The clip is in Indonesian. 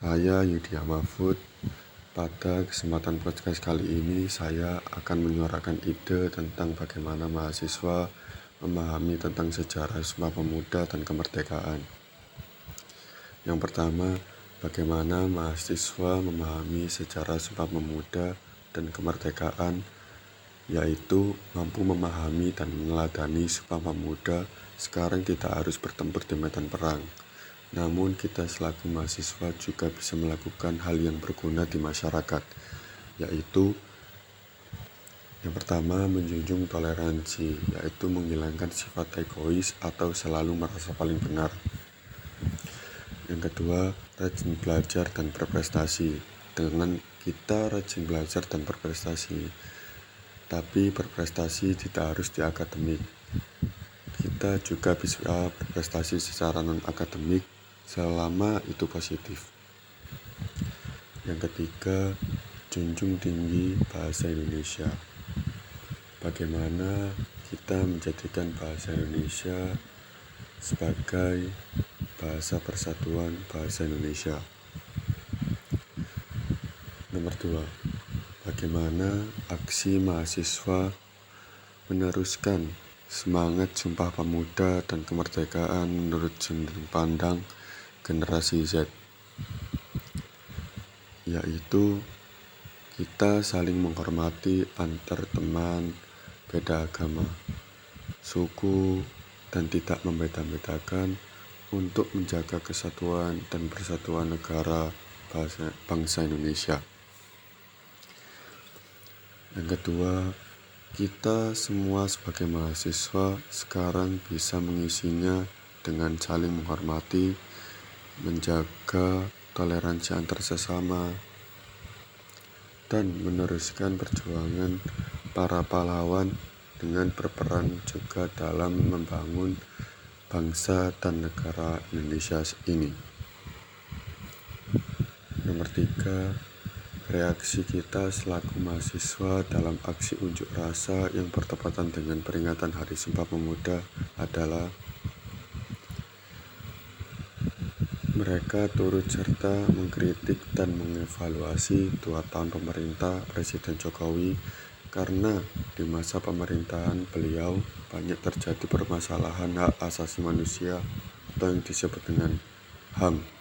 Saya Yudhya Mahfud. Pada kesempatan podcast kali ini, saya akan menyuarakan ide tentang bagaimana mahasiswa memahami tentang sejarah Sumpah Pemuda dan kemerdekaan. Yang pertama, bagaimana mahasiswa memahami sejarah Sumpah Pemuda dan kemerdekaan, yaitu mampu memahami dan meneladani Sumpah Pemuda. Sekarang kita harus bertempur di medan perang namun kita selaku mahasiswa juga bisa melakukan hal yang berguna di masyarakat, yaitu yang pertama menjunjung toleransi, yaitu menghilangkan sifat egois atau selalu merasa paling benar. Yang kedua, rajin belajar dan berprestasi. Dengan kita rajin belajar dan berprestasi, tapi berprestasi tidak harus di akademik. Kita juga bisa berprestasi secara non-akademik selama itu positif. Yang ketiga, junjung tinggi bahasa Indonesia. Bagaimana kita menjadikan bahasa Indonesia sebagai bahasa persatuan bahasa Indonesia. Nomor dua, bagaimana aksi mahasiswa meneruskan semangat Sumpah Pemuda dan kemerdekaan menurut sudut pandang generasi Z, yaitu kita saling menghormati antar teman, beda agama, suku, dan tidak membeda-bedakan untuk menjaga kesatuan dan persatuan negara bangsa Indonesia. Yang kedua, kita semua sebagai mahasiswa sekarang bisa mengisinya dengan saling menghormati menjaga toleransi antar sesama, dan meneruskan perjuangan para pahlawan dengan berperan juga dalam membangun bangsa dan negara Indonesia ini. Nomor tiga, reaksi kita selaku mahasiswa dalam aksi unjuk rasa yang bertepatan dengan peringatan Hari Sumpah Pemuda adalah Mereka turut serta mengkritik dan mengevaluasi dua tahun pemerintah Presiden Jokowi karena di masa pemerintahan beliau banyak terjadi permasalahan hak asasi manusia atau yang disebut dengan HAM